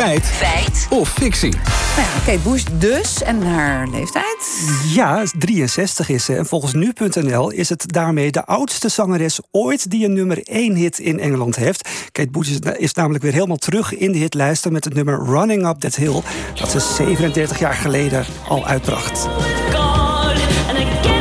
Feit. Feit. Of fictie. Nou ja, Kate Bush dus en haar leeftijd? Ja, 63 is ze. En volgens nu.nl is het daarmee de oudste zangeres ooit die een nummer 1 hit in Engeland heeft. Kate Bush is namelijk weer helemaal terug in de hitlijsten met het nummer Running Up That Hill, dat ze 37 jaar geleden al uitbracht. door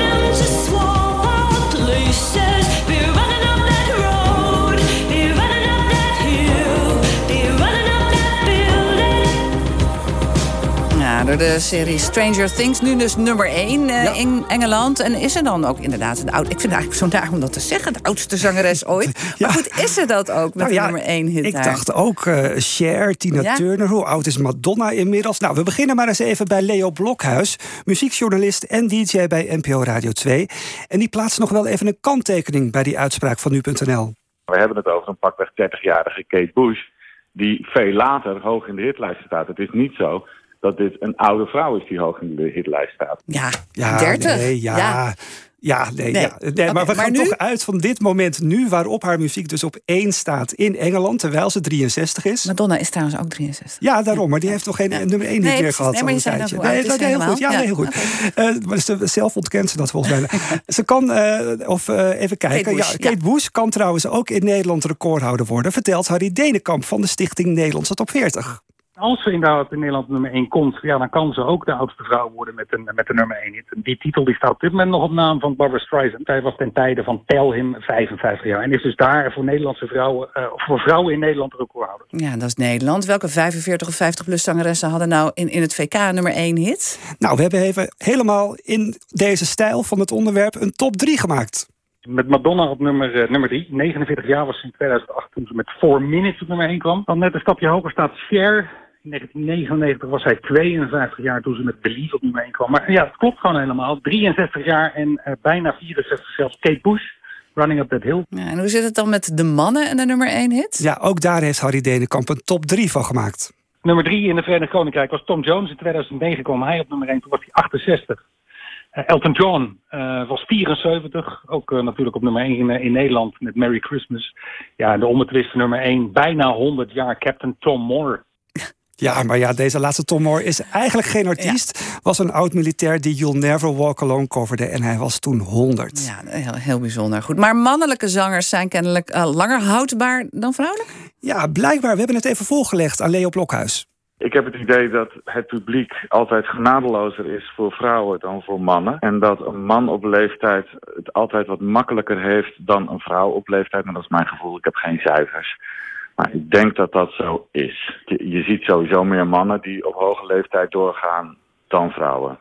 de serie Stranger Things. Nu dus nummer 1 uh, eh, in Engeland. En is ze dan ook inderdaad de oud? Ik vind het eigenlijk zo'n dag om dat te zeggen. De oudste zangeres ooit. Maar goed, is ze dat ook met nou nummer 1 hit? Ik dacht ook uh, Cher, Tina Turner. Hoe oud is Madonna inmiddels? Nou, we beginnen maar eens even bij Leo Blokhuis. Muziekjournalist en DJ bij NPO Radio 2. En die plaatst nog wel even een kanttekening bij die uitspraak van nu.nl. We hebben het over een pakweg 30-jarige Kate Bush die veel later hoog in de hitlijst staat. Het is niet zo dat dit een oude vrouw is die hoog in de hitlijst staat. Ja, ja 30. Nee, ja. ja. Ja, nee, Ja. nee maar we gaan toch uit van dit moment nu... waarop haar muziek dus op één staat in Engeland... terwijl ze 63 is. Madonna is trouwens ook 63. Ja, daarom. Maar die heeft toch geen nummer 1 nee, meer gehad nee, maar je zei dat nee, dat heel goed. Ja, heel goed. Okay. Uh, maar zelf ontkent ze dat volgens mij. ze kan, uh, of uh, even kijken. Kate Bush, ja, Kate Bush kan trouwens ook in Nederland recordhouder worden... vertelt Harry Denenkamp van de Stichting Nederlandse Top 40 als ze inderdaad in Nederland nummer 1 komt, ja, dan kan ze ook de oudste vrouw worden met een, met de nummer 1 hit. Die titel die staat op dit moment nog op naam van Barbara Streisand. Zij was ten tijde van Tell Him 55 jaar. En is dus daar voor Nederlandse vrouwen, uh, voor vrouwen in Nederland recordhouder. Ja, dat is Nederland. Welke 45 of 50 plus zangeressen hadden nou in, in het VK nummer 1 hit? Nou, we hebben even helemaal in deze stijl van het onderwerp een top 3 gemaakt. Met Madonna op nummer, uh, nummer 3. 49 jaar was ze in 2008 toen ze met 4 Minutes op nummer 1 kwam. Dan net een stapje hoger staat Cher 1999 was hij 52 jaar toen ze met Believe op nummer 1 kwam. Maar ja, het klopt gewoon helemaal. 63 jaar en uh, bijna 64 zelfs. Kate Bush, Running Up That Hill. Ja, en hoe zit het dan met de mannen en de nummer 1 hit? Ja, ook daar heeft Harry Denenkamp een top 3 van gemaakt. Nummer 3 in de Verenigd Koninkrijk was Tom Jones. In 2009 kwam hij op nummer 1, toen was hij 68. Uh, Elton John uh, was 74, ook uh, natuurlijk op nummer 1 in, in, Nederland met Merry Christmas. Ja, de onbetwiste nummer 1, bijna 100 jaar, Captain Tom Moore. Ja, maar ja, deze laatste Tom Moore is eigenlijk geen artiest. Was een oud-militair die You'll Never Walk Alone coverde. En hij was toen 100. Ja, heel, heel bijzonder. Goed. Maar mannelijke zangers zijn kennelijk uh, langer houdbaar dan vrouwelijk? Ja, blijkbaar. We hebben het even voorgelegd aan Leo Blokhuis. Ik heb het idee dat het publiek altijd genadelozer is voor vrouwen dan voor mannen. En dat een man op leeftijd het altijd wat makkelijker heeft dan een vrouw op leeftijd. Maar dat is mijn gevoel. Ik heb geen cijfers. Ik denk dat dat zo is. Je, je ziet sowieso meer mannen die op hoge leeftijd doorgaan dan vrouwen.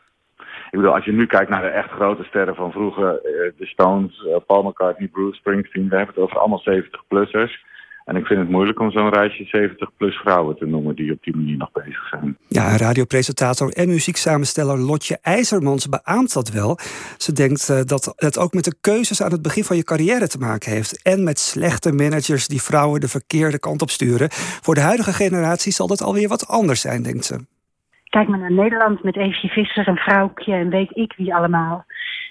Ik bedoel, als je nu kijkt naar de echt grote sterren van vroeger, eh, de Stones, eh, Paul McCartney, Bruce Springsteen, we hebben het over allemaal 70-plussers. En ik vind het moeilijk om zo'n reisje 70 plus vrouwen te noemen die op die manier nog bezig zijn. Ja, radiopresentator en muzieksamensteller Lotje IJzermans beaamt dat wel. Ze denkt uh, dat het ook met de keuzes aan het begin van je carrière te maken heeft. En met slechte managers die vrouwen de verkeerde kant op sturen. Voor de huidige generatie zal dat alweer wat anders zijn, denkt ze. Kijk maar naar Nederland met Eefje Visser en Vrouwtje en weet ik wie allemaal.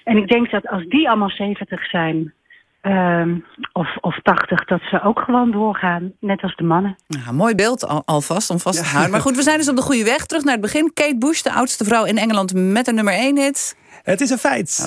En ik denk dat als die allemaal 70 zijn, Ehm, of, of 80, dat ze ook gewoon doorgaan, net als de mannen. Ja, mooi beeld al, alvast om vast te houden. Maar goed, we zijn dus op de goede weg. Terug naar het begin. Kate Bush, de oudste vrouw in Engeland met een nummer 1 hit. Het is een feit.